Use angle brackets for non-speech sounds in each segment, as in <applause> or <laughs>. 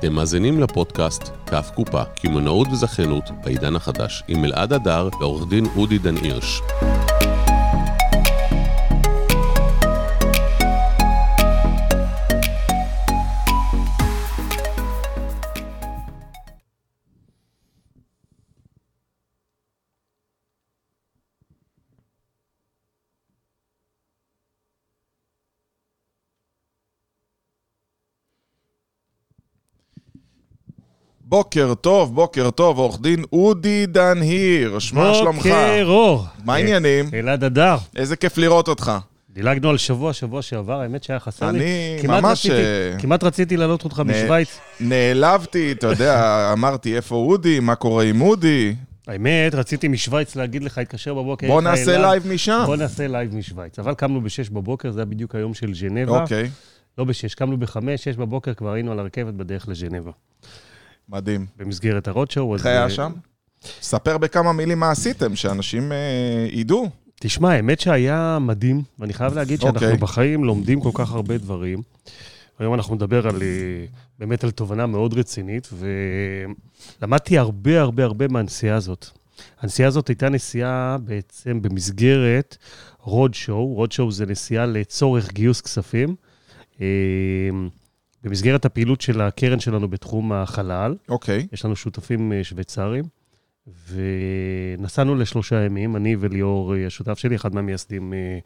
אתם מאזינים לפודקאסט כף קופה, קמעונאות וזכיינות בעידן החדש, עם אלעד הדר ועורך דין אודי דן הירש. בוקר טוב, בוקר טוב, עורך דין אודי דן הירש, מה שלומך? בוקר אור. מה העניינים? אלעד הדר. איזה כיף לראות אותך. דילגנו על שבוע, שבוע שעבר, האמת שהיה חסר לי. אני כמעט ממש... רציתי- אה, כמעט רציתי להעלות אותך משוויץ. נעלבתי, אתה יודע, <laughs> אמרתי, איפה אודי? מה קורה עם אודי? האמת, רציתי משוויץ להגיד לך, התקשר בבוקר. בוא נעשה? לייב משם. בוא נעשה לייב משוויץ. אבל קמנו ב-6 בבוקר, זה היה בדיוק היום של ז'נבה. אוקיי, לא ב-6, קמנו ב-5, 6 בבוקר, כבר היינו על הרכבת בדרך לז'נבה. מדהים. במסגרת הרודשואו. איך היה אה, שם? ספר בכמה מילים מה עשיתם, שאנשים אה, ידעו. תשמע, האמת שהיה מדהים, ואני חייב להגיד שאנחנו אוקיי. בחיים לומדים כל כך הרבה דברים. היום אנחנו נדבר על, אה, באמת על תובנה מאוד רצינית, ולמדתי הרבה הרבה הרבה מהנסיעה הזאת. הנסיעה הזאת הייתה נסיעה בעצם במסגרת road show, road show זה נסיעה לצורך גיוס כספים. במסגרת הפעילות של הקרן שלנו בתחום החלל, אוקיי, יש לנו שותפים אה, שוויצרים, ונסענו לשלושה ימים, אני וליאור, אה, השותף שלי, אחד מהמייסדים אה,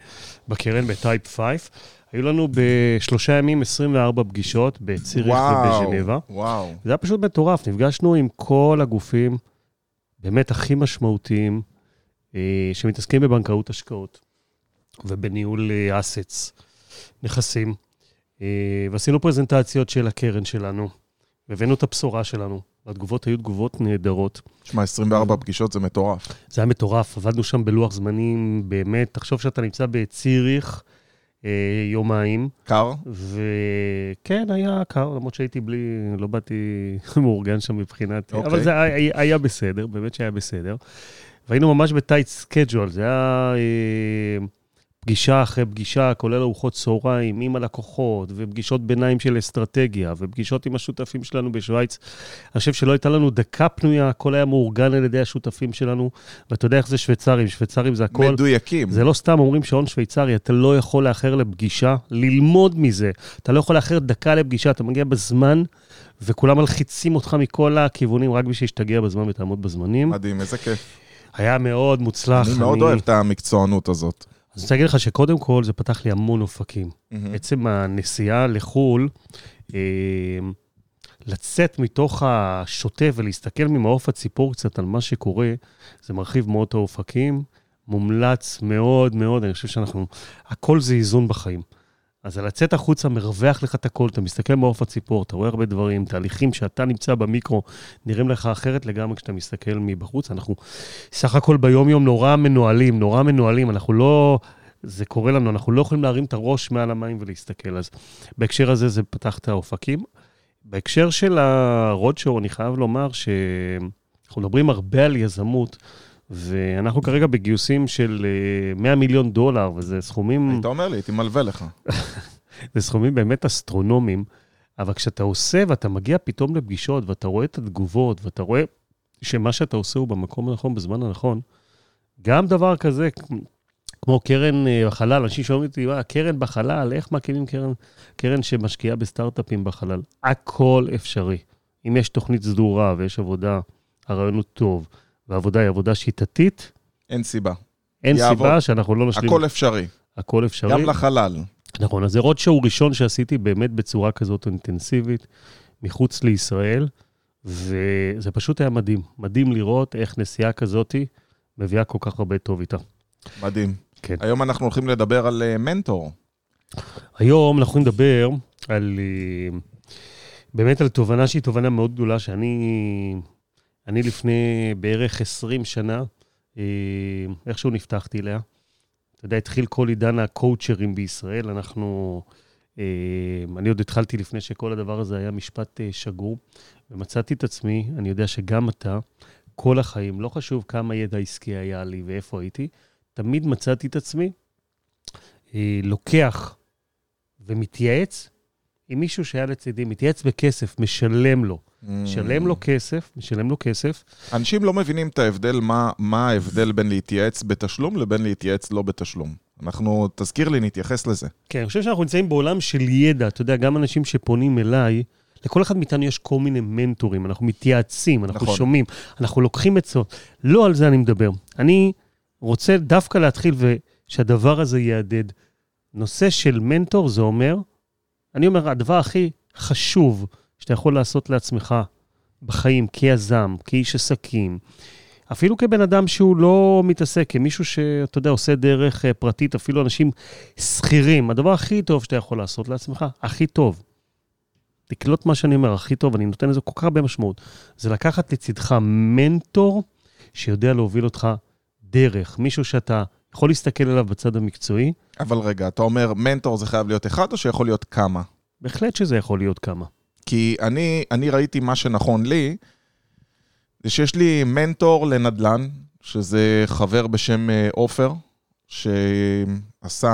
בקרן, ב Type 5. היו לנו בשלושה ימים 24 פגישות בציריך ובז'נבה. וואו. זה היה פשוט מטורף, נפגשנו עם כל הגופים באמת הכי משמעותיים שמתעסקים בבנקאות השקעות ובניהול אסטס, נכסים. אה, ועשינו פרזנטציות של הקרן שלנו, והבאנו את הבשורה שלנו, והתגובות היו תגובות נהדרות. תשמע, 24 פגישות זה מטורף. זה היה מטורף, עבדנו שם בלוח זמנים באמת, תחשוב שאתה נמצא בציריך אה, יומיים, קר? וכן, היה קר, למרות שהייתי בלי, לא באתי <laughs> מאורגן שם מבחינת... אוקיי. אבל זה היה, היה בסדר, באמת שהיה בסדר. והיינו ממש ב tight schedule, זה היה אה, פגישה אחרי פגישה, כולל ארוחות צהריים עם הלקוחות, ופגישות ביניים של אסטרטגיה, ופגישות עם השותפים שלנו בשוויץ. אני חושב שלא הייתה לנו דקה פנויה, הכל היה מאורגן על ידי השותפים שלנו, ואתה יודע איך זה שוויצרים, שוויצרים זה הכל... מדויקים. זה לא סתם אומרים שעון שוויצרי, אתה לא יכול לאחר לפגישה, ללמוד מזה. אתה לא יכול לאחר דקה לפגישה, אתה מגיע בזמן, וכולם מלחיצים אותך מכל הכיוונים, רק בשביל שתגיע בזמן ותעמוד בזמנים. מדהים, איזה כיף. היה מאוד מוצלח. אני מאוד אוהב את המקצוענות הזאת. אז אני רוצה להגיד לך שקודם כל, זה פתח לי המון אופקים. מהמם. עצם הנסיעה לחו"ל, אה, לצאת מתוך השוטף ולהסתכל ממעוף הציפור קצת על מה שקורה, זה מרחיב מאוד את האופקים, מומלץ מאוד מאוד, אני חושב שאנחנו, הכל זה איזון בחיים. אז לצאת החוצה מרווח לך את הכל, אתה מסתכל מעוף הציפור, אתה רואה הרבה דברים, תהליכים שאתה נמצא במיקרו, נראים לך אחרת לגמרי כשאתה מסתכל מבחוץ. אנחנו סך הכל ביום-יום נורא מנוהלים, נורא מנוהלים, אנחנו לא... זה קורה לנו, אנחנו לא יכולים להרים את הראש מעל המים ולהסתכל. אז בהקשר הזה זה פתח את האופקים. בהקשר של הרודשואו, אני חייב לומר שאנחנו מדברים הרבה על יזמות, ואנחנו כרגע בגיוסים של אה, 100 מיליון דולר, וזה סכומים... היית אומר לי, הייתי מלווה לך. <laughs> זה סכומים באמת אסטרונומיים, אבל כשאתה עושה ואתה מגיע פתאום לפגישות ואתה רואה את התגובות ואתה רואה שמה שאתה עושה הוא במקום הנכון, בזמן הנכון, גם דבר כזה, כמו קרן אה, בחלל, אנשים שואלים אותי, מה, קרן בחלל, איך מקימים קרן, קרן שמשקיעה בסטארט-אפים בחלל? הכל אפשרי. אם יש תוכנית סדורה ויש עבודה, הרעיון הוא טוב, והעבודה היא עבודה שיטתית, אין סיבה. אין יעבוד. סיבה שאנחנו לא נשלים. הכל אפשרי. הכל אפשרי. גם לחלל. נכון, אז זה רוד שואו ראשון שעשיתי באמת בצורה כזאת אינטנסיבית, מחוץ לישראל, וזה פשוט היה מדהים. מדהים לראות איך נסיעה כזאת מביאה כל כך הרבה טוב איתה. מדהים. כן. היום אנחנו הולכים לדבר על אה, מנטור. היום אנחנו נדבר על, אה, באמת על תובנה שהיא תובנה מאוד גדולה, שאני אני לפני בערך 20 שנה, אה, איכשהו נפתחתי אליה. אתה יודע, התחיל כל עידן הקואוצ'רים בישראל, אנחנו... אה, אני עוד התחלתי לפני שכל הדבר הזה היה משפט אה, שגור, ומצאתי את עצמי, אני יודע שגם אתה, כל החיים, לא חשוב כמה ידע עסקי היה לי ואיפה הייתי, תמיד מצאתי את עצמי לוקח ומתייעץ עם מישהו שהיה לצידי, מתייעץ בכסף, משלם לו. משלם לו כסף, משלם לו כסף. אנשים לא מבינים את ההבדל, מה, מה ההבדל בין להתייעץ בתשלום לבין להתייעץ לא בתשלום. אנחנו, תזכיר לי, נתייחס לזה. כן, אני חושב שאנחנו נמצאים בעולם של ידע. אתה יודע, גם אנשים שפונים אליי, לכל אחד מאיתנו יש כל מיני מנטורים, אנחנו מתייעצים, אנחנו נכון. שומעים, אנחנו לוקחים עצות. לא על זה אני מדבר. אני רוצה דווקא להתחיל ושהדבר הזה יהדהד. נושא של מנטור זה אומר, אני אומר, הדבר הכי חשוב שאתה יכול לעשות לעצמך בחיים, כיזם, כאיש עסקים, אפילו כבן אדם שהוא לא מתעסק, כמישהו שאתה יודע, עושה דרך אה, פרטית, אפילו אנשים שכירים, הדבר הכי טוב שאתה יכול לעשות לעצמך, הכי טוב, תקלוט מה שאני אומר, הכי טוב, אני נותן לזה כל כך הרבה משמעות, זה לקחת לצדך מנטור שיודע להוביל אותך דרך, מישהו שאתה יכול להסתכל עליו בצד המקצועי, אבל רגע, אתה אומר, מנטור זה חייב להיות אחד או שיכול להיות כמה? בהחלט שזה יכול להיות כמה. כי אני, אני ראיתי מה שנכון לי, זה שיש לי מנטור לנדל"ן, שזה חבר בשם אה, עופר, שעשה,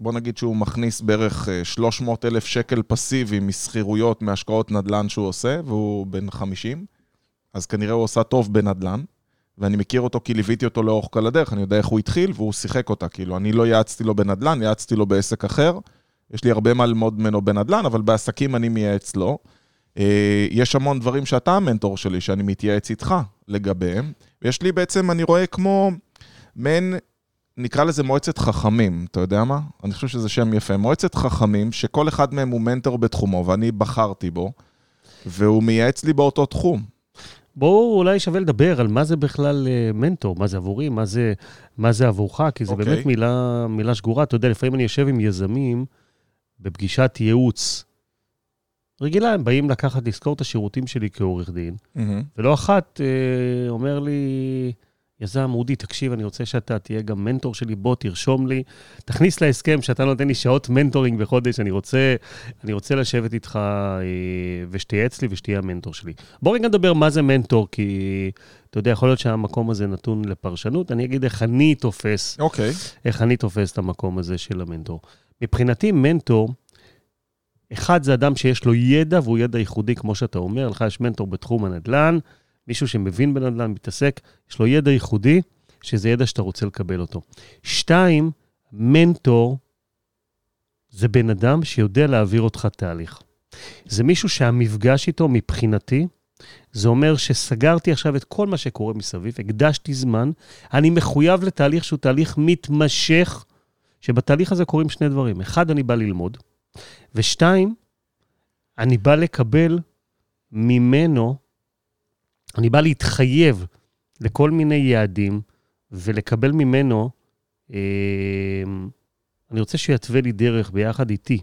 בוא נגיד שהוא מכניס בערך 300 אלף שקל פסיבי משכירויות, מהשקעות נדל"ן שהוא עושה, והוא בן 50, אז כנראה הוא עשה טוב בנדל"ן, ואני מכיר אותו כי ליוויתי אותו לאורך כל הדרך, אני יודע איך הוא התחיל, והוא שיחק אותה, כאילו, אני לא יעצתי לו בנדל"ן, יעצתי לו בעסק אחר. יש לי הרבה מה ללמוד ממנו בנדל"ן, אבל בעסקים אני מייעץ לו. אה, יש המון דברים שאתה המנטור שלי, שאני מתייעץ איתך לגביהם. ויש לי בעצם, אני רואה כמו מעין, נקרא לזה מועצת חכמים, אתה יודע מה? אני חושב שזה שם יפה. מועצת חכמים, שכל אחד מהם הוא מנטור בתחומו, ואני בחרתי בו, והוא מייעץ לי באותו תחום. בואו אולי שווה לדבר על מה זה בכלל אה, מנטור, מה זה עבורי, מה זה, מה זה עבורך, כי זה אוקיי. באמת מילה, מילה שגורה. אתה יודע, לפעמים אני יושב עם יזמים בפגישת ייעוץ רגילה, הם באים לקחת, לזכור את השירותים שלי כעורך דין, ולא אחת אה, אומר לי, יזם, אודי, תקשיב, אני רוצה שאתה תהיה גם מנטור שלי, בוא, תרשום לי, תכניס להסכם שאתה נותן לי שעות מנטורינג בחודש, אני רוצה, אני רוצה לשבת איתך אה, ושתייעץ לי ושתהיה המנטור שלי. בוא רגע נדבר מה זה מנטור, כי אתה יודע, יכול להיות שהמקום הזה נתון לפרשנות, אני אגיד איך אני תופס, אוקיי. איך אני תופס את המקום הזה של המנטור. מבחינתי, מנטור, אחד זה אדם שיש לו ידע, והוא ידע ייחודי, כמו שאתה אומר, לך יש מנטור בתחום הנדל"ן, מישהו שמבין בנדל"ן, מתעסק, יש לו ידע ייחודי, שזה ידע שאתה רוצה לקבל אותו. שתיים, מנטור זה בן אדם שיודע להעביר אותך תהליך. זה מישהו שהמפגש איתו, מבחינתי, זה אומר שסגרתי עכשיו את כל מה שקורה מסביב, הקדשתי זמן, אני מחויב לתהליך שהוא תהליך מתמשך, שבתהליך הזה קורים שני דברים. אחד, אני בא ללמוד, ושתיים, אני בא לקבל ממנו, אני בא להתחייב לכל מיני יעדים ולקבל ממנו, אה, אני רוצה שיתווה לי דרך ביחד איתי,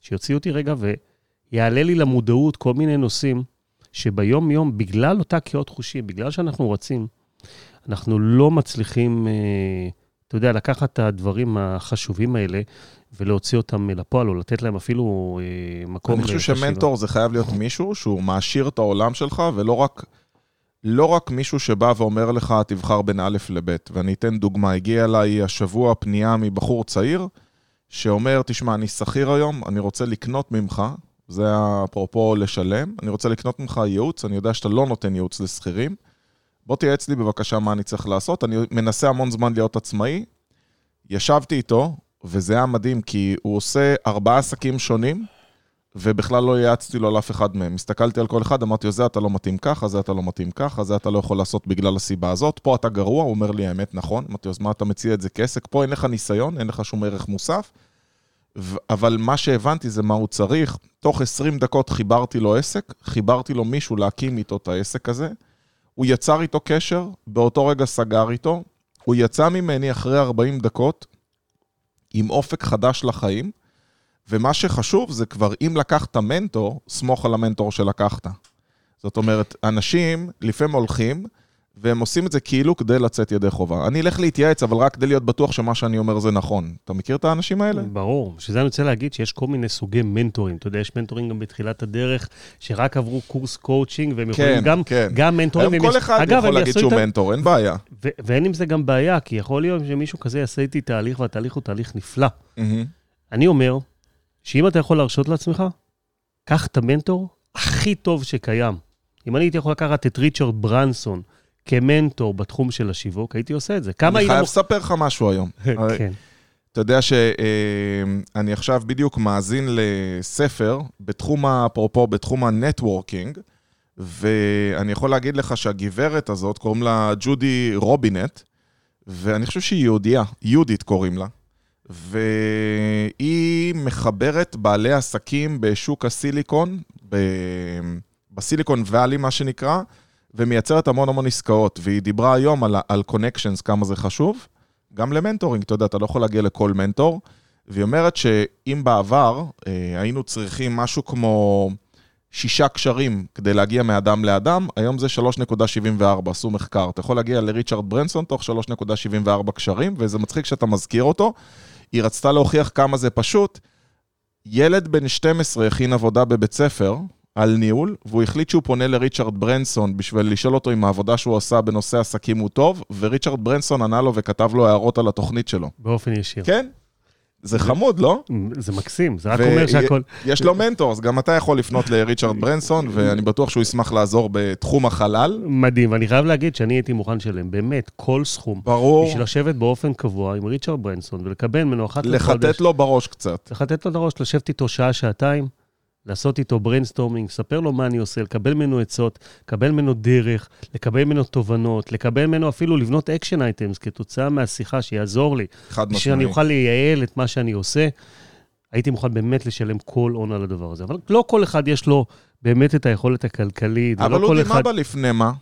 שיוציא אותי רגע ויעלה לי למודעות כל מיני נושאים שביום-יום, בגלל אותה קהות חושים, בגלל שאנחנו רצים, אנחנו לא מצליחים, אה, אתה יודע, לקחת את הדברים החשובים האלה ולהוציא אותם לפועל, או לתת להם אפילו אה, מקום אני חושב לחשיבה. שמנטור זה חייב להיות מישהו שהוא מעשיר את העולם שלך, ולא רק, לא רק מישהו שבא ואומר לך, תבחר בין א' לב'. ואני אתן דוגמה, הגיע אליי השבוע פנייה מבחור צעיר, שאומר, תשמע, אני שכיר היום, אני רוצה לקנות ממך, זה אפרופו לשלם, אני רוצה לקנות ממך ייעוץ, אני יודע שאתה לא נותן ייעוץ לשכירים. בוא תייעץ לי בבקשה מה אני צריך לעשות. אני מנסה המון זמן להיות עצמאי. ישבתי איתו, וזה היה מדהים, כי הוא עושה ארבעה עסקים שונים, ובכלל לא יעצתי לו על אף אחד מהם. הסתכלתי על כל אחד, אמרתי לו, זה אתה לא מתאים ככה, זה אתה לא מתאים ככה, זה אתה לא יכול לעשות בגלל הסיבה הזאת, פה אתה גרוע, הוא אומר לי, האמת, נכון. אמרתי אז מה אתה מציע את זה כעסק? פה אין לך ניסיון, אין לך שום ערך מוסף. אבל מה שהבנתי זה מה הוא צריך. תוך 20 דקות חיברתי לו עסק, חיברתי לו מישהו להקים איתו את העסק הזה. הוא יצר איתו קשר, באותו רגע סגר איתו. הוא יצא ממני אחרי 40 דקות עם אופק חדש לחיים, ומה שחשוב זה כבר, אם לקחת מנטור, סמוך על המנטור שלקחת. זאת אומרת, אנשים לפעמים הולכים, והם עושים את זה כאילו כדי לצאת ידי חובה. אני אלך להתייעץ, אבל רק כדי להיות בטוח שמה שאני אומר זה נכון. אתה מכיר את האנשים האלה? ברור, שזה אני רוצה להגיד שיש כל מיני סוגי מנטורים. אתה יודע, יש מנטורים גם בתחילת הדרך, שרק עברו קורס קואוצ'ינג, והם יכולים כן, גם, כן. גם מנטורים. היום כל יש- אחד אגב, יכול להגיד שהוא איתם- מנטור, אין בעיה. ו- ואין עם זה גם בעיה, כי יכול להיות שמישהו כזה יעשה איתי תהליך, והתהליך הוא תהליך נפלא. מהמם. אני אומר שאם אתה יכול להרשות לעצמך, קח את המנטור הכי טוב שקיים. אם אני הייתי יכול לקחת את ריצ'רד ברנסון כמנטור בתחום של השיווק, הייתי עושה את זה. כמה אני חייב לספר לך משהו היום. <laughs> כן. אתה יודע שאני עכשיו בדיוק מאזין לספר בתחום, אפרופו, בתחום ה networking, ואני יכול להגיד לך שהגברת הזאת, קוראים לה ג'ודי רובינט, ואני חושב שהיא יהודייה, יהודית קוראים לה, והיא מחברת בעלי עסקים בשוק הסיליקון, ב... ב Silicon Valley, מה שנקרא, ומייצרת המון המון עסקאות. והיא דיברה היום על, connections, כמה זה חשוב. גם ל mentoring, אתה יודע, אתה לא יכול להגיע לכל מנטור. והיא אומרת שאם בעבר אה, היינו צריכים משהו כמו שישה קשרים כדי להגיע מאדם לאדם, היום זה 3.74, עשו מחקר. אתה יכול להגיע לריצ'רד ברנסון תוך 3.74 קשרים, וזה מצחיק שאתה מזכיר אותו. היא רצתה להוכיח כמה זה פשוט. ילד בן 12 הכין עבודה בבית ספר על ניהול, והוא החליט שהוא פונה לריצ'רד ברנסון בשביל לשאול אותו אם העבודה שהוא עשה בנושא עסקים הוא טוב, וריצ'רד ברנסון ענה לו וכתב לו הערות על התוכנית שלו. באופן ישיר. כן? זה חמוד, לא? זה מקסים, זה רק אומר שהכל... יש לו מנטור, אז גם אתה יכול לפנות לריצ'רד ברנסון, ואני בטוח שהוא ישמח לעזור בתחום החלל. מדהים, ואני חייב להגיד שאני הייתי מוכן לשלם באמת כל סכום. ברור, בשביל לשבת באופן קבוע עם ריצ'רד ברנסון ולקבל ממנו אחת לחודש. לחטט לו בראש קצת. לתת לו את הראש, לשבת איתו שעה, שעתיים, לעשות איתו brainstorming, לספר לו מה אני עושה, לקבל ממנו עצות, לקבל ממנו דרך, לקבל ממנו תובנות, לקבל ממנו אפילו לבנות action items כתוצאה מהשיחה שיעזור לי, חד בשביל שאני. אוכל לייעל את מה שאני עושה. הייתי מוכן באמת לשלם כל הון על הדבר הזה. אבל לא כל אחד יש לו באמת את היכולת הכלכלית, אבל אודי, אחד... מה בא לפני מה?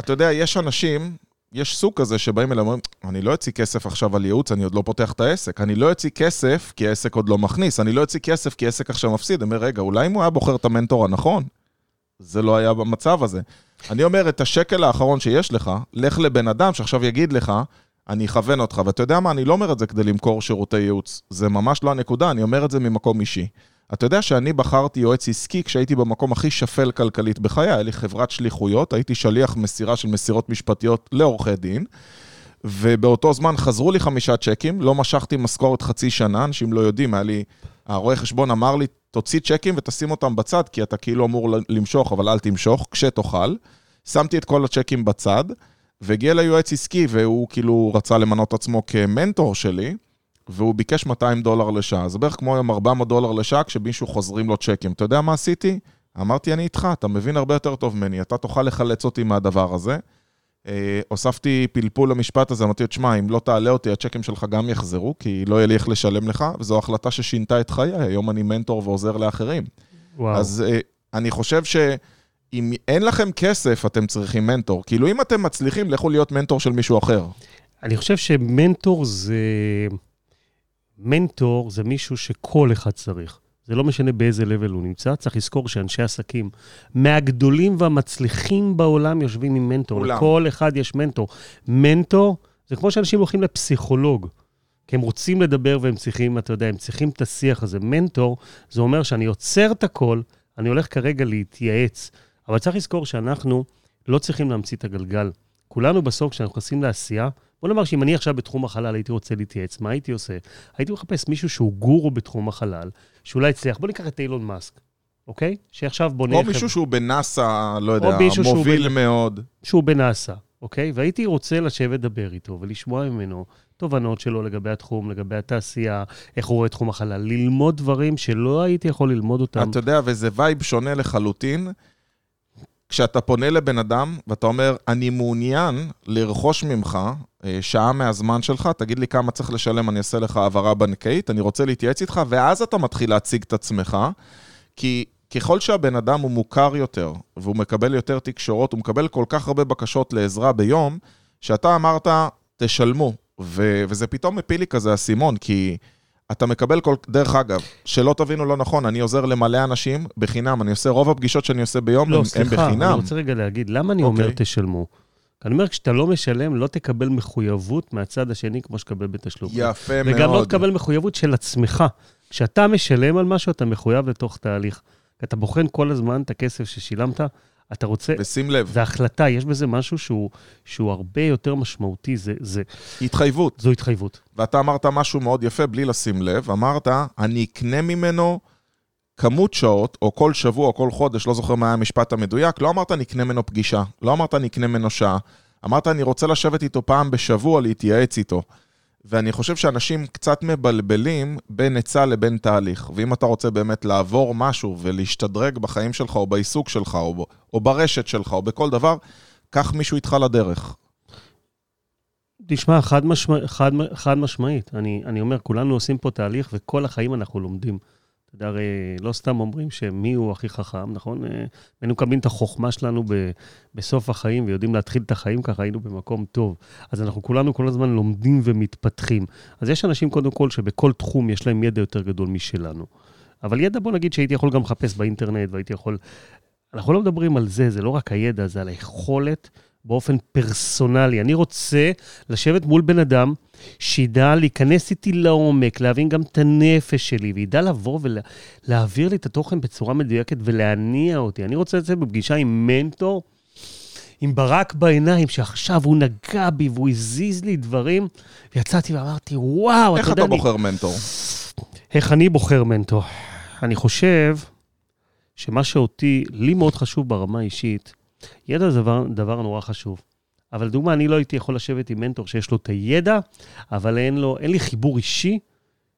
אתה יודע, יש אנשים, יש סוג כזה שבאים אליהם ואומרים, אני לא אוציא כסף עכשיו על ייעוץ, אני עוד לא פותח את העסק. אני לא אוציא כסף כי העסק עוד לא מכניס. אני לא אוציא כסף כי העסק עכשיו מפסיד. אני אומר, רגע, אולי אם הוא היה בוחר את המנטור הנכון, זה לא היה במצב הזה. אני אומר, את השקל האחרון שיש לך, לך לבן אדם שעכשיו יגיד לך, אני אכוון אותך. ואתה יודע מה, אני לא אומר את זה כדי למכור שירותי ייעוץ. זה ממש לא הנקודה, אני אומר את זה ממקום אישי. אתה יודע שאני בחרתי יועץ עסקי כשהייתי במקום הכי שפל כלכלית בחיי, היה לי חברת שליחויות, הייתי שליח מסירה של מסירות משפטיות לעורכי דין, ובאותו זמן חזרו לי חמישה צ'קים, לא משכתי משכורת חצי שנה, אנשים לא יודעים, היה לי, הרואה חשבון אמר לי, תוציא צ'קים ותשים אותם בצד, כי אתה כאילו אמור למשוך, אבל אל תמשוך, כשתאכל. שמתי את כל הצ'קים בצד, והגיע ליועץ עסקי, והוא כאילו רצה למנות עצמו כמנטור שלי, והוא ביקש 200 דולר לשעה. זה בערך כמו היום 400 דולר לשעה כשמישהו חוזרים לו צ'קים. אתה יודע מה עשיתי? אמרתי, אני איתך, אתה מבין הרבה יותר טוב ממני, אתה תוכל לחלץ אותי מהדבר הזה. אה, הוספתי פלפול למשפט הזה, אמרתי תשמע, אם לא תעלה אותי, הצ'קים שלך גם יחזרו, כי לא יהיה לי איך לשלם לך, וזו החלטה ששינתה את חיי, היום אני מנטור ועוזר לאחרים. וואו. אז אה, אני חושב שאם אין לכם כסף, אתם צריכים מנטור. כאילו, אם אתם מצליחים, לכו להיות מנטור של מישהו אחר. אני חושב שמנטור זה... מנטור זה מישהו שכל אחד צריך. זה לא משנה באיזה לבל הוא נמצא, צריך לזכור שאנשי עסקים מהגדולים והמצליחים בעולם יושבים עם מנטור. כולם. לכל אחד יש מנטור. מנטור זה כמו שאנשים הולכים לפסיכולוג, כי הם רוצים לדבר והם צריכים, אתה יודע, הם צריכים את השיח הזה. מנטור, זה אומר שאני עוצר את הכל, אני הולך כרגע להתייעץ, אבל צריך לזכור שאנחנו לא צריכים להמציא את הגלגל. כולנו בסוף, כשאנחנו נכנסים לעשייה, בוא נאמר שאם אני עכשיו בתחום החלל הייתי רוצה להתייעץ, מה הייתי עושה? הייתי מחפש מישהו שהוא גורו בתחום החלל, שאולי יצליח. בוא ניקח את אילון מאסק, אוקיי? שעכשיו בונה... או חברה- מישהו שהוא בנאסא, לא יודע, או מוביל בנ- מאוד. שהוא בנאסא, אוקיי? והייתי רוצה לשבת לדבר איתו ולשמוע ממנו תובנות שלו לגבי התחום, לגבי התעשייה, איך הוא רואה את תחום החלל, ללמוד דברים שלא הייתי יכול ללמוד אותם. אתה יודע, וזה וייב שונה לחלוטין. כשאתה פונה לבן אדם ואתה אומר, אני מעוניין לרכוש ממך שעה מהזמן שלך, תגיד לי כמה צריך לשלם, אני אעשה לך העברה בנקאית, אני רוצה להתייעץ איתך, ואז אתה מתחיל להציג את עצמך, כי ככל שהבן אדם הוא מוכר יותר, והוא מקבל יותר תקשורות, הוא מקבל כל כך הרבה בקשות לעזרה ביום, שאתה אמרת, תשלמו. ו- וזה פתאום מפיל לי כזה אסימון, כי אתה מקבל כל... דרך אגב, שלא תבינו לא נכון, אני עוזר למלא אנשים בחינם, אני עושה, רוב הפגישות שאני עושה ביום לא, הם, הם סליחה, אני בחינם. רוצה רגע להגיד, למה אני אומר אוקיי. תשלמו? אני אומר, כשאתה לא משלם, לא תקבל מחויבות מהצד השני כמו שתקבל בתשלום. יפה מאוד. וגם לא תקבל מחויבות של עצמך. כשאתה משלם על משהו, אתה מחויב לתוך תהליך. אתה בוחן כל הזמן את הכסף ששילמת, אתה רוצה... ושים לב, זה החלטה, יש בזה משהו שהוא, שהוא הרבה יותר משמעותי, זה, זה, התחייבות. זו התחייבות. ואתה אמרת משהו מאוד יפה בלי לשים לב, אמרת, אני אקנה ממנו כמות שעות, או כל שבוע או כל חודש, לא זוכר מה היה המשפט המדויק, לא אמרת אני אקנה ממנו פגישה, לא אמרת אני אקנה ממנו שעה, אמרת אני רוצה לשבת איתו פעם בשבוע, להתייעץ איתו. ואני חושב שאנשים קצת מבלבלים בין עצה לבין תהליך. ואם אתה רוצה באמת לעבור משהו ולהשתדרג בחיים שלך, או בעיסוק שלך, או, או ברשת שלך, או בכל דבר, קח מישהו איתך לדרך. תשמע, חד, משמע, חד, חד משמעית. אני, אני אומר, כולנו עושים פה תהליך, וכל החיים אנחנו לומדים. אתה הרי לא סתם אומרים שמי הוא הכי חכם, נכון? אה, היינו מקבלים את החוכמה שלנו ב, בסוף החיים, ויודעים להתחיל את החיים ככה, היינו במקום טוב. אז אנחנו כולנו כל הזמן לומדים ומתפתחים. אז יש אנשים, קודם כל, שבכל תחום יש להם ידע יותר גדול משלנו. אבל ידע, בוא נגיד שהייתי יכול גם לחפש באינטרנט, והייתי יכול... אנחנו לא מדברים על זה, זה לא רק הידע, זה על היכולת באופן פרסונלי. אני רוצה לשבת מול בן אדם שידע להיכנס איתי לעומק, להבין גם את הנפש שלי, וידע לבוא ולהעביר לי את התוכן בצורה מדויקת ולהניע אותי. אני רוצה לצאת בפגישה עם מנטור, עם ברק בעיניים, שעכשיו הוא נגע בי והוא הזיז לי דברים, ויצאתי ואמרתי, וואו, איך אתה יודע... אתה אני- בוחר מנטור? איך אני בוחר מנטור? אני חושב שמה שאותי, לי מאוד חשוב ברמה האישית, ידע זה דבר, דבר נורא חשוב. אבל לדוגמה, אני לא הייתי יכול לשבת עם מנטור שיש לו את הידע, אבל אין, לו, אין לי חיבור אישי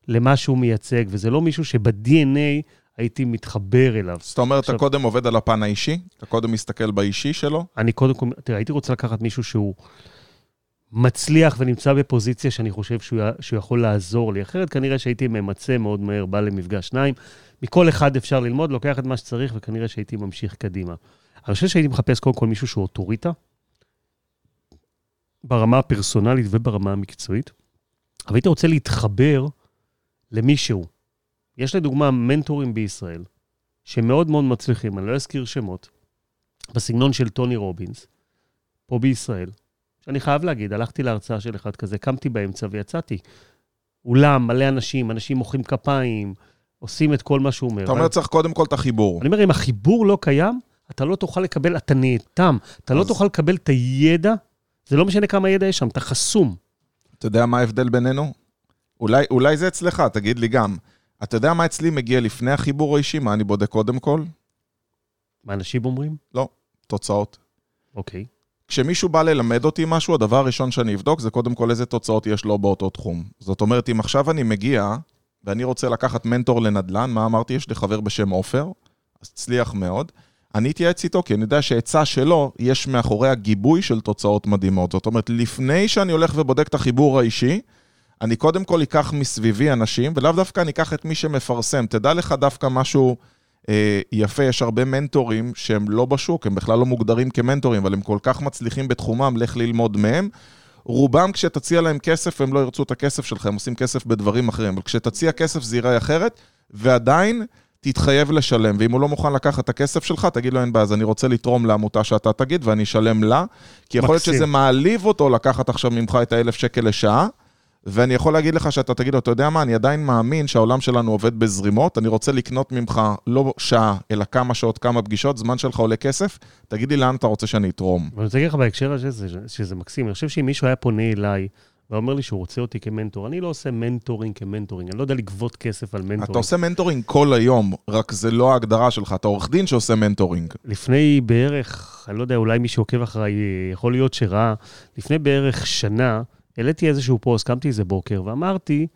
למה שהוא מייצג, וזה לא מישהו שב-DNA הייתי מתחבר אליו. זאת אומרת, אתה עכשיו- קודם עובד על הפן האישי? אתה קודם מסתכל באישי שלו? אני קודם כל, תראה, הייתי רוצה לקחת מישהו שהוא מצליח ונמצא בפוזיציה שאני חושב שהוא, שהוא יכול לעזור לי. אחרת כנראה שהייתי ממצה מאוד מהר, בא למפגש שניים. מכל אחד אפשר ללמוד, לוקח את מה שצריך, וכנראה שהייתי ממשיך קדימה. אני חושב שהייתי מחפש קודם כל מישהו שהוא אוטוריטה, ברמה הפרסונלית וברמה המקצועית, אבל הייתי רוצה להתחבר למישהו. יש לדוגמה מנטורים בישראל, שמאוד מאוד מצליחים, אני לא אזכיר שמות, בסגנון של טוני רובינס, פה בישראל, שאני חייב להגיד, הלכתי להרצאה של אחד כזה, קמתי באמצע ויצאתי. אולם, מלא אנשים, אנשים מוחאים כפיים, עושים את כל מה שהוא אומר. אתה אומר, צריך קודם כל את החיבור. אני אומר, אם החיבור לא קיים, אתה לא תוכל לקבל, אתה נאטם, אתה לא אז- תוכל לקבל את הידע, זה לא משנה כמה ידע יש שם, אתה חסום. אתה יודע מה ההבדל בינינו? אולי, אולי זה אצלך, תגיד לי גם. אתה יודע מה אצלי מגיע לפני החיבור האישי? מה אני בודק קודם כל? מה אנשים אומרים? תוצאות. אוקיי. כשמישהו בא ללמד אותי משהו, הדבר הראשון שאני אבדוק זה קודם כל איזה תוצאות יש לו באותו תחום. זאת אומרת, אם עכשיו אני מגיע ואני רוצה לקחת מנטור לנדל"ן, מה אמרתי? יש לי חבר בשם עופר, אז הצליח מאוד. אני אתייעץ איתו, כי אני יודע שעצה שלו, יש מאחוריה גיבוי של תוצאות מדהימות. זאת אומרת, לפני שאני הולך ובודק את החיבור האישי, אני קודם כל אקח מסביבי אנשים, ולאו דווקא אני אקח את מי שמפרסם. תדע לך דווקא משהו אה, יפה, יש הרבה מנטורים שהם לא בשוק, הם בכלל לא מוגדרים כמנטורים, אבל הם כל כך מצליחים בתחומם, לך ללמוד מהם. רובם, כשתציע להם כסף, הם לא ירצו את הכסף שלך, הם עושים כסף בדברים אחרים. אבל כשתציע כסף זה ייראה אחרת, ועדיין תתחייב לשלם. ואם הוא לא מוכן לקחת את הכסף שלך, תגיד לו, אין בעיה, אז אני רוצה לתרום לעמותה שאתה תגיד, ואני אשלם לה. כי יכול להיות מקסים. שזה מעליב אותו לקחת עכשיו ממך את האלף שקל לשעה. ואני יכול להגיד לך שאתה תגיד לו, אתה יודע מה, אני עדיין מאמין שהעולם שלנו עובד בזרימות, אני רוצה לקנות ממך לא שעה, אלא כמה שעות, כמה פגישות, זמן שלך עולה כסף, תגיד לי לאן אתה רוצה שאני אתרום. ואני רוצה להגיד לך בהקשר הזה שזה, שזה מקסים. אני חושב שאם מישהו היה פונה אליי ואומר לי שהוא רוצה אותי כמנטור, אני לא עושה mentoring כ mentoring, אני לא יודע לגבות כסף על mentoring. אתה עושה mentoring כל היום, רק זה לא ההגדרה שלך, אתה עורך דין שעושה mentoring. לפני בערך, אני לא יודע, אולי מי שעוקב אחריי יכול להיות שראה, לפני בערך שנה, העליתי איזשהו פוסט, קמתי איזה בוקר, ואמרתי,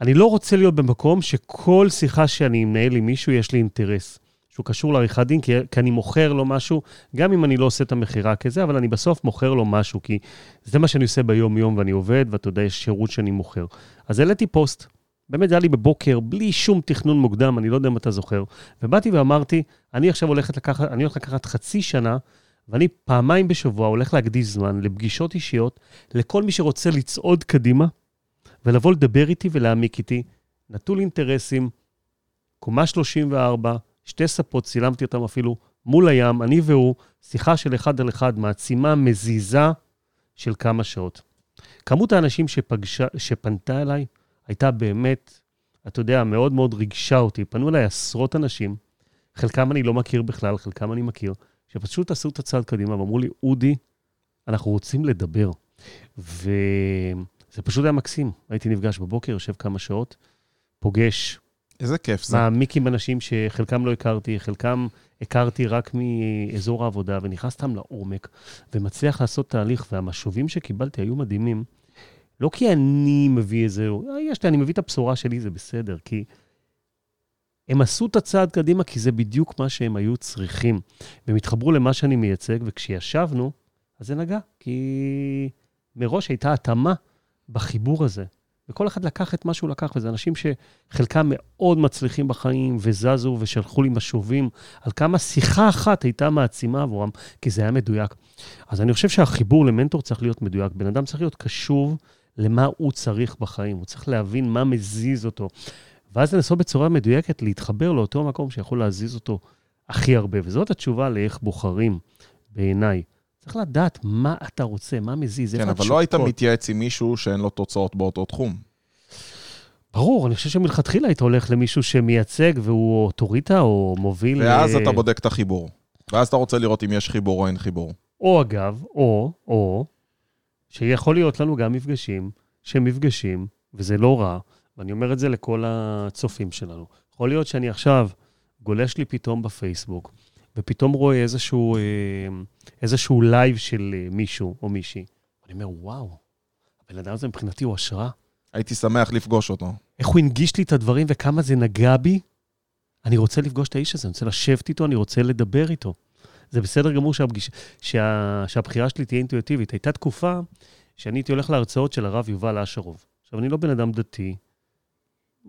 אני לא רוצה להיות במקום שכל שיחה שאני מנהל עם מישהו, יש לי אינטרס. שהוא קשור לעריכת דין, כי, כי אני מוכר לו משהו, גם אם אני לא עושה את המכירה כזה, אבל אני בסוף מוכר לו משהו, כי זה מה שאני עושה ביום-יום ואני עובד, ואתה יודע, יש שירות שאני מוכר. אז העליתי פוסט, באמת זה היה לי בבוקר, בלי שום תכנון מוקדם, אני לא יודע אם אתה זוכר, ובאתי ואמרתי, אני עכשיו הולכת לקחת, אני הולך לקחת חצי שנה, ואני פעמיים בשבוע הולך להקדיש זמן לפגישות אישיות, לכל מי שרוצה לצעוד קדימה, ולבוא לדבר איתי ולהעמיק איתי, נטול אינטרסים, קומה 34, שתי ספות, צילמתי אותם אפילו מול הים, אני והוא, שיחה של אחד על אחד, מעצימה מזיזה של כמה שעות. כמות האנשים שפגשה, שפנתה אליי הייתה באמת, אתה יודע, מאוד מאוד ריגשה אותי. פנו אליי עשרות אנשים חלקם אני לא מכיר בכלל, חלקם אני מכיר, שפשוט עשו את הצעד קדימה ואמרו לי, אודי, אנחנו רוצים לדבר. וזה פשוט היה מקסים. הייתי נפגש בבוקר, יושב כמה שעות, פוגש, איזה כיף זה. מעמיק עם אנשים שחלקם לא הכרתי, חלקם הכרתי רק מאזור העבודה, ונכנס סתם לעומק, ומצליח לעשות תהליך, והמשובים שקיבלתי היו מדהימים. לא כי אני מביא איזה, "אה, יש לי, אני מביא את הבשורה שלי, זה בסדר, כי הם עשו את הצעד קדימה, כי זה בדיוק מה שהם היו צריכים. והם התחברו למה שאני מייצג, וכשישבנו, אז זה נגע, כי מראש הייתה התאמה בחיבור הזה. וכל אחד לקח את מה שהוא לקח, וזה אנשים שחלקם מאוד מצליחים בחיים, וזזו ושלחו לי משובים, על כמה שיחה אחת הייתה מעצימה עבורם, כי זה היה מדויק. אז אני חושב שהחיבור למנטור צריך להיות מדויק. בן אדם צריך להיות קשוב למה הוא צריך בחיים, הוא צריך להבין מה מזיז אותו. ואז לנסות בצורה מדויקת להתחבר לאותו מקום שיכול להזיז אותו הכי הרבה. וזאת התשובה לאיך בוחרים, בעיניי. צריך לדעת מה אתה רוצה, מה מזיז, כן, אבל לא היית. מתייעץ עם מישהו שאין לו תוצאות באותו תחום. ברור, אני חושב שמלכתחילה היית הולך למישהו שמייצג והוא אוטוריטה או מוביל... ואז אה, אתה בודק את החיבור. ואז אתה רוצה לראות אם יש חיבור או אין חיבור. או אגב, או, או, שיכול להיות לנו גם מפגשים שהם מפגשים, וזה לא רע, ואני אומר את זה לכל הצופים שלנו. יכול להיות שאני עכשיו גולש לי פתאום בפייסבוק, ופתאום רואה איזשהו, אה, איזשהו live של אה, מישהו או מישהי. אני אומר, וואו, הבן אדם הזה מבחינתי הוא השראה. הייתי שמח לפגוש אותו. איך הוא הנגיש לי את הדברים וכמה זה נגע בי. אני רוצה לפגוש את האיש הזה, אני רוצה לשבת איתו, אני רוצה לדבר איתו. זה בסדר גמור שהפגיש, שה, שהבחירה שלי תהיה אינטואיטיבית. הייתה תקופה שאני הייתי הולך להרצאות של הרב יובל אשרוב. עכשיו, אני לא בן אדם דתי.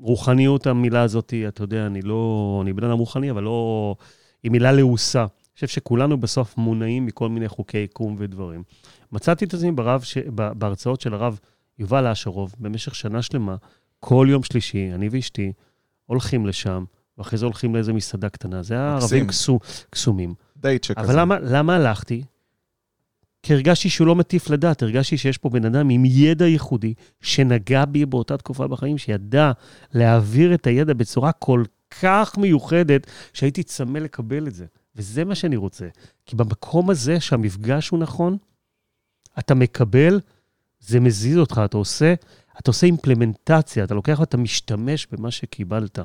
רוחניות, המילה הזאת, אתה יודע, אני לא... אני בן אדם רוחני, אבל לא... היא מילה לעוסה. אני חושב שכולנו בסוף מונעים מכל מיני חוקי יקום ודברים. מצאתי את עצמי ברב ש... בהרצאות של הרב יובל אשרוב במשך שנה שלמה, כל יום שלישי, אני ואשתי הולכים לשם, ואחרי זה הולכים לאיזה מסעדה קטנה. זה היה. ערבים קסו, קסומים. דייט שכזה. אבל למה, למה הלכתי? כי הרגשתי שהוא לא מטיף לדעת, הרגשתי שיש פה בן אדם עם ידע ייחודי, שנגע בי באותה תקופה בחיים, שידע להעביר את הידע בצורה כל כך מיוחדת, שהייתי צמא לקבל את זה. וזה מה שאני רוצה. כי במקום הזה, שהמפגש הוא נכון, אתה מקבל, זה מזיז אותך, אתה עושה, אתה עושה אימפלמנטציה, אתה לוקח ואתה משתמש במה שקיבלת.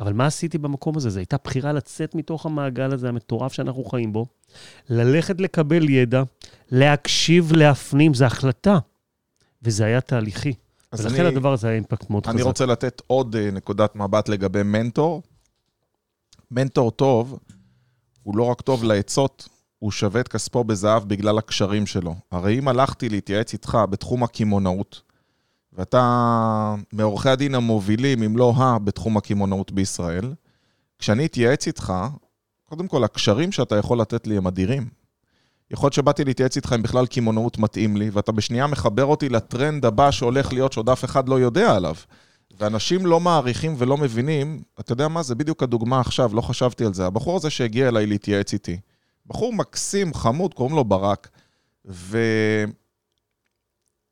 אבל מה עשיתי במקום הזה? זו הייתה בחירה לצאת מתוך המעגל הזה, המטורף שאנחנו חיים בו, ללכת לקבל ידע, להקשיב, להפנים, זו החלטה. וזה היה תהליכי. ולכן אני- הדבר הזה היה אימפקט מאוד אני חזק. רוצה לתת עוד אה, נקודת מבט לגבי מנטור. מנטור טוב, הוא לא רק טוב לעצות, הוא שווה את כספו בזהב בגלל הקשרים שלו. הרי אם הלכתי להתייעץ איתך בתחום הקמעונאות, ואתה מעורכי הדין המובילים, אם לא ה, בתחום הקמעונאות בישראל, כשאני אתייעץ איתך, קודם כל, הקשרים שאתה יכול לתת לי הם אדירים. יכול להיות שבאתי להתייעץ איתך אם בכלל קמעונאות מתאים לי, ואתה בשנייה מחבר אותי לטרנד הבא שהולך להיות, שעוד אף אחד לא יודע עליו. ואנשים לא מעריכים ולא מבינים, אתה יודע מה, זה בדיוק הדוגמה עכשיו, לא חשבתי על זה. הבחור הזה שהגיע אליי להתייעץ איתי, בחור מקסים, חמוד, קוראים לו ברק,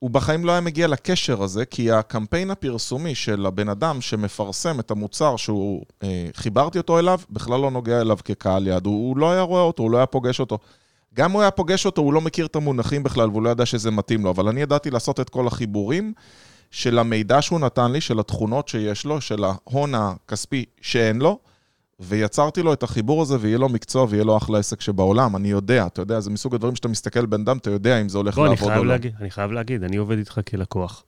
והוא בחיים לא היה מגיע לקשר הזה, כי הקמפיין הפרסומי של הבן אדם שמפרסם את המוצר שהוא, אה, חיברתי אותו אליו, בכלל לא נוגע אליו כקהל יעד. הוא, הוא לא היה רואה אותו, הוא לא היה פוגש אותו. גם הוא היה פוגש אותו, הוא לא מכיר את המונחים בכלל, והוא לא ידע שזה מתאים לו, אבל אני ידעתי לעשות את כל החיבורים של המידע שהוא נתן לי, של התכונות שיש לו, של ההון הכספי שאין לו, ויצרתי לו את החיבור הזה, ויהיה לו מקצוע ויהיה לו אחלה עסק שבעולם. אני יודע, אתה יודע, זה מסוג הדברים שאתה מסתכל בן אדם, אתה יודע אם זה הולך אני לעבוד או לא. אני חייב להגיד, אני עובד איתך כלקוח.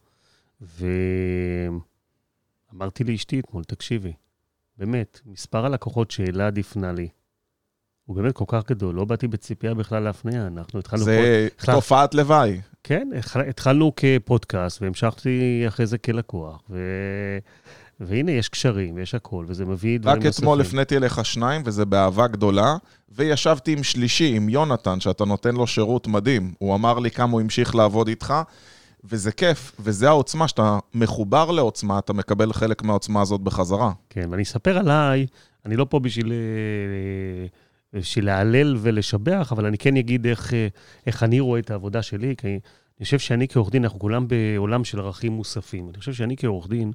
ואמרתי לאשתי אתמול, תקשיבי, באמת, מספר הלקוחות שאלעד הפנה לי, הוא באמת כל כך גדול, לא באתי בציפייה בכלל להפניה, אנחנו התחלנו... פה- זה החלט- תופעת לוואי. כן, התח- התחלנו כפודקאסט, והמשכתי אחרי זה כלקוח, ו... והנה, יש קשרים, יש הכל, וזה מביא דברים רק נוספים. אתמול הפניתי אליך שניים, וזה באהבה גדולה, וישבתי עם שלישי, עם יונתן, שאתה נותן לו שירות מדהים. הוא אמר לי כמה הוא המשיך לעבוד איתך, וזה כיף, וזה העוצמה, שאתה מחובר לעוצמה, אתה מקבל חלק מהעוצמה הזאת בחזרה. כן, ואני אספר עליי, אני לא פה בשביל, אה, בשביל להלל ולשבח, אבל אני כן אגיד איך, אה, איך אני רואה את העבודה שלי, כי אני חושב שאני כעורך דין, אנחנו כולם בעולם של ערכים מוספים. אני חושב שאני כעורך דין,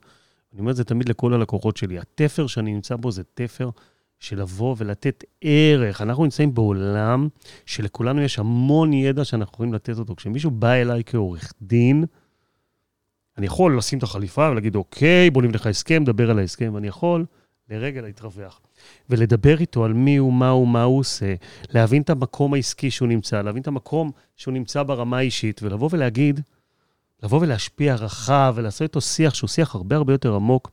אני אומר את זה תמיד לכל הלקוחות שלי, התפר שאני נמצא בו זה תפר של לבוא ולתת ערך. אנחנו נמצאים בעולם שלכולנו יש המון ידע שאנחנו יכולים לתת אותו. כשמישהו בא אליי כעורך דין, אני יכול לשים את החליפה ולהגיד, אוקיי, בוא נבנה לך הסכם, נדבר על ההסכם, ואני יכול לרגע להתרווח. ולדבר איתו על מי הוא, מה הוא, מה הוא עושה, להבין את המקום העסקי שהוא נמצא, להבין את המקום שהוא נמצא ברמה האישית, ולבוא ולהגיד, לבוא ולהשפיע רחב ולעשות איתו שיח שהוא שיח הרבה הרבה יותר עמוק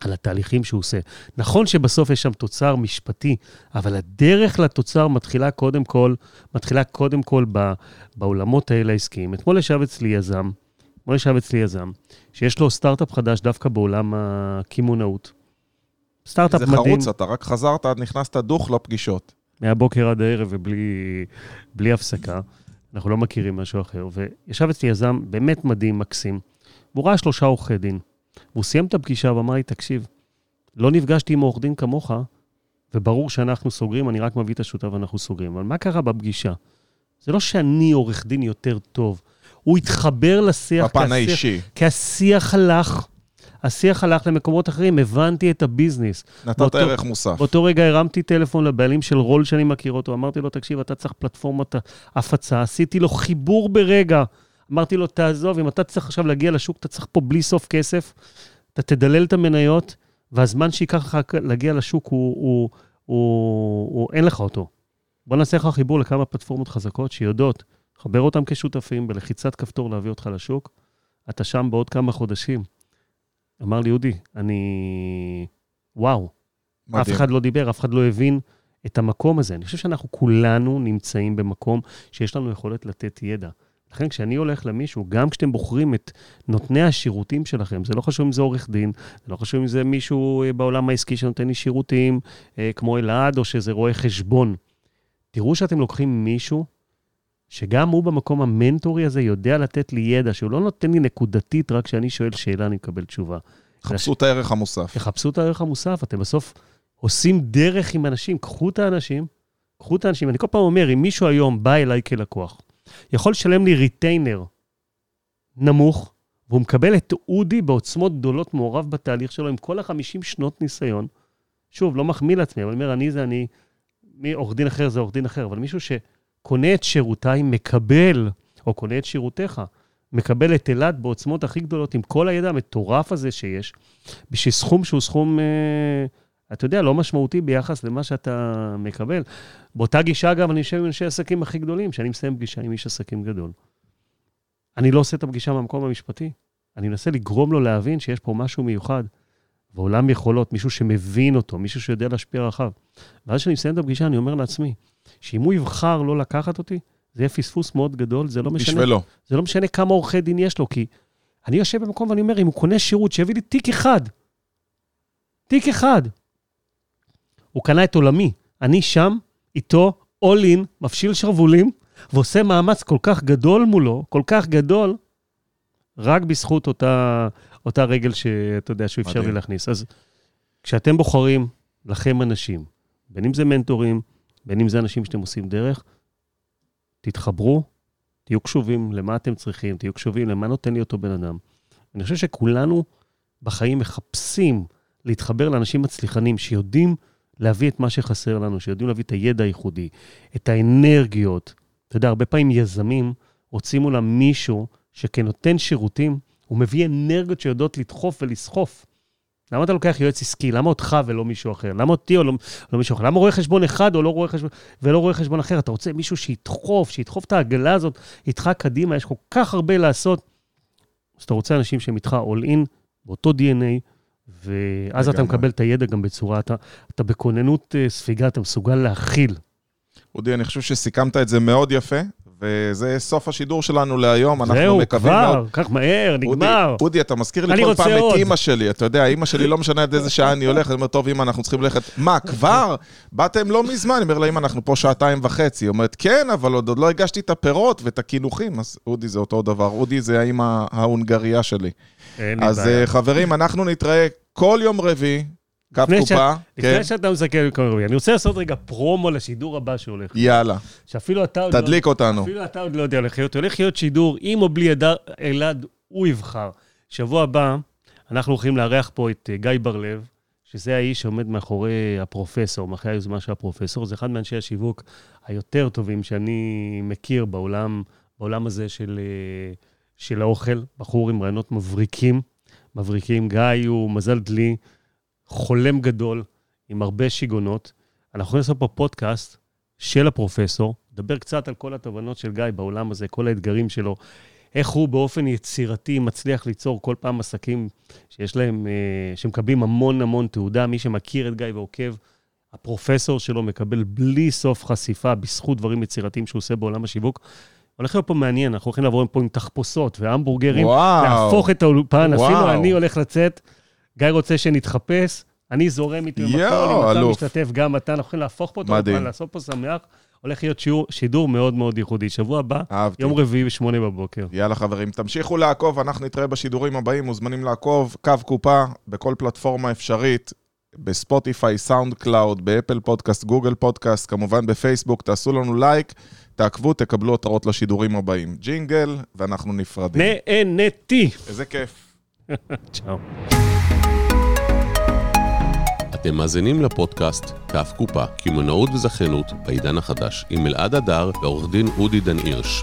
על התהליכים שהוא עושה. נכון שבסוף יש שם תוצר משפטי, אבל הדרך לתוצר מתחילה קודם כל, מתחילה קודם כל ב, בעולמות האלה העסקיים. אתמול ישב אצלי יזם, אתמול ישב אצלי יזם, שיש לו סטארט-אפ חדש דווקא בעולם הקמעונאות. סטארט-אפ מדהים. זה חרוץ, אתה רק חזרת, נכנסת דוך לפגישות. מהבוקר עד הערב ובלי הפסקה. אנחנו לא מכירים משהו אחר. וישב אצלי יזם באמת מדהים, מקסים, והוא ראה שלושה עורכי דין. והוא סיים את הפגישה ואמר לי, תקשיב, לא נפגשתי עם עורך דין כמוך, וברור שאנחנו סוגרים, אני רק מביא את השותף ואנחנו סוגרים. אבל מה קרה בפגישה? זה לא שאני עורך דין יותר טוב, הוא התחבר לשיח. בפן האישי. כי השיח הלך השיח הלך למקומות אחרים, הבנתי את הביזנס. נתת באותו, ערך מוסף. באותו רגע הרמתי טלפון לבעלים של רול שאני מכיר אותו, אמרתי לו, תקשיב, אתה צריך פלטפורמת הפצה, עשיתי לו חיבור ברגע. אמרתי לו, תעזוב, אם אתה צריך עכשיו להגיע לשוק, אתה צריך פה בלי סוף כסף, אתה תדלל את המניות, והזמן שייקח לך להגיע לשוק, הוא, הוא, הוא, הוא, הוא, אין לך אותו. בוא נעשה לך חיבור לכמה פלטפורמות חזקות שיודעות, חבר אותם כשותפים, בלחיצת כפתור להביא אותך לשוק, אתה שם בעוד כמה חודשים. אמר לי, אודי, אני... וואו. מדהים. אף אחד לא דיבר, אף אחד לא הבין את המקום הזה. אני חושב שאנחנו כולנו נמצאים במקום שיש לנו יכולת לתת ידע. לכן כשאני הולך למישהו, גם כשאתם בוחרים את נותני השירותים שלכם, זה לא חשוב אם זה עורך דין, זה לא חשוב אם זה מישהו אה, בעולם העסקי שנותן לי שירותים, אה, כמו אלעד, או שזה רואה חשבון. תראו שאתם לוקחים מישהו שגם הוא במקום המנטורי הזה יודע לתת לי ידע, שהוא לא נותן לי נקודתית, רק כשאני שואל שאלה אני מקבל תשובה. חפשו את הערך המוסף. תחפשו את הערך המוסף, אתם בסוף עושים דרך עם אנשים, קחו את האנשים, קחו את האנשים. אני כל פעם אומר, אם מישהו היום בא אליי כלקוח, יכול לשלם לי ריטיינר נמוך, והוא מקבל את אודי בעוצמות גדולות מעורב בתהליך שלו עם כל ה-50 שנות ניסיון. שוב, לא מחמיא לעצמי, אבל אני אומר, אני זה אני, מי עורך דין אחר זה עורך דין אחר, אבל מישהו ש... קונה את שירותיי, מקבל, או קונה את שירותיך, מקבל את אילת בעוצמות הכי גדולות, עם כל הידע המטורף הזה שיש, בשביל סכום שהוא סכום, אה, אתה יודע, לא משמעותי ביחס למה שאתה מקבל. באותה גישה, אגב, אני יושב עם אנשי עסקים הכי גדולים, כשאני מסיים פגישה עם איש עסקים גדול. אני לא עושה את הפגישה מהמקום המשפטי, אני מנסה לגרום לו להבין שיש פה משהו מיוחד, ועולם יכולות, מישהו שמבין אותו, מישהו שיודע להשפיע רחב. ואז כשאני מסיים את הפגישה, אני אומר לעצמי, שאם הוא יבחר לא לקחת אותי, זה יהיה פספוס מאוד גדול, זה לא משנה... בשבילו. זה לא משנה כמה עורכי דין יש לו, כי אני יושב במקום ואני אומר, אם הוא קונה שירות, שיביא לי תיק אחד. תיק אחד. הוא קנה את עולמי. אני שם, איתו, all in, מפשיל שרוולים, ועושה מאמץ כל כך גדול מולו, כל כך גדול, רק בזכות אותה, אותה רגל שאתה יודע, שהוא אפשר לי להכניס. אז כשאתם בוחרים לכם אנשים, בין אם זה מנטורים, בין אם זה אנשים שאתם עושים דרך, תתחברו, תהיו קשובים למה אתם צריכים, תהיו קשובים למה נותן לי אותו בן אדם. אני חושב שכולנו בחיים מחפשים להתחבר לאנשים מצליחנים שיודעים להביא את מה שחסר לנו, שיודעים להביא את הידע הייחודי, את האנרגיות. אתה יודע, הרבה פעמים יזמים רוצים אולי מישהו שכנותן שירותים, הוא מביא אנרגיות שיודעות לדחוף ולסחוף. למה אתה לוקח יועץ עסקי? למה אותך ולא מישהו אחר? למה אותי או לא, לא מישהו אחר? למה רואה חשבון אחד או לא רואה חשבון, ולא רואה חשבון אחר? אתה רוצה מישהו שידחוף, שידחוף את העגלה הזאת איתך קדימה, יש כל כך הרבה לעשות. אז אתה רוצה אנשים שהם איתך all in, באותו DNA, ואז אתה מקבל את הידע גם בצורה, אתה, אתה בכוננות אה, ספיגה, אתה מסוגל להכיל. אודי, אני חושב שסיכמת את זה מאוד יפה, וזה סוף השידור שלנו להיום, אנחנו מקווים מאוד... זהו, כבר, כך מהר, נגמר. אודי, אתה מזכיר לי כל פעם. את אימא שלי, אתה יודע, אימא שלי לא משנה עד איזה שעה אני הולך, אני אומר, טוב, אימא, אנחנו צריכים ללכת. מה, כבר? באתם לא מזמן, אני אומר לה, אימא, אנחנו פה שעתיים וחצי. היא אומרת, כן, אבל עוד, לא הגשתי את הפירות ואת הקינוחים, אז אודי זה אותו דבר, אודי זה האימא ההונגריה שלי. אז בעיה. חברים, אנחנו נתראה כל יום רביעי. קו קופה. לפני כן. שאתה מסתכל על כל אני רוצה לעשות רגע פרומו לשידור הבא שהולך. יאללה. שאפילו אתה עוד לא... תדליק אותנו. אפילו אתה עוד לא יודע, הולך להיות, הולך להיות שידור, עם או בלי אלעד, הוא יבחר. שבוע הבא, אנחנו הולכים לארח פה את אה, גיא בר-לב, שזה האיש שעומד מאחורי הפרופסור, מאחורי היוזמה של הפרופסור. זה אחד מאנשי השיווק היותר טובים שאני מכיר בעולם, בעולם הזה של, אה, של האוכל. בחור עם רעיונות מבריקים, מבריקים. גיא הוא מזל דלי, חולם גדול, עם הרבה שיגעונות. אנחנו יכולים לעשות פה פודקאסט של הפרופסור, לדבר קצת על כל התובנות של גיא בעולם הזה, כל האתגרים שלו, איך הוא באופן יצירתי מצליח ליצור כל פעם עסקים שיש להם, אה, שמקבלים המון המון תעודה. מי שמכיר את גיא ועוקב, הפרופסור שלו מקבל בלי סוף חשיפה בזכות דברים יצירתיים שהוא עושה בעולם השיווק. הולך להיות פה מעניין, אנחנו הולכים לעבור פה עם תחפושות והמבורגרים, וואו. להפוך את האולפן, וואו. אפילו אני הולך לצאת, גיא רוצה שנתחפש, אני זורם איתו עם הכל, אם אתה. משתתף, גם אתה, אנחנו הולכים להפוך פה את מדהים. האולפן, לעשות פה שמח. הולך להיות שיעור, שידור מאוד מאוד ייחודי. שבוע הבא, אהבתי. יום רביעי בשמונה בבוקר. יאללה חברים, תמשיכו לעקוב, אנחנו נתראה בשידורים הבאים, מוזמנים לעקוב, קו קופה, בכל פלטפורמה אפשרית, בספוטיפיי, סאונד קלאוד, באפל פודקאסט, גוגל פודקאסט, כמובן בפייסבוק, תעשו לנו לייק, תעקבו, תקבלו התראות לשידורים הבאים. ג'ינגל, ואנחנו נפרדים. נהנתי. איזה כיף. <laughs> צ'או. אתם מאזינים לפודקאסט קו קופה, קמעונאות וזכיינות בעידן החדש, עם אלעד הדר ועורך דין אודי דן הירש.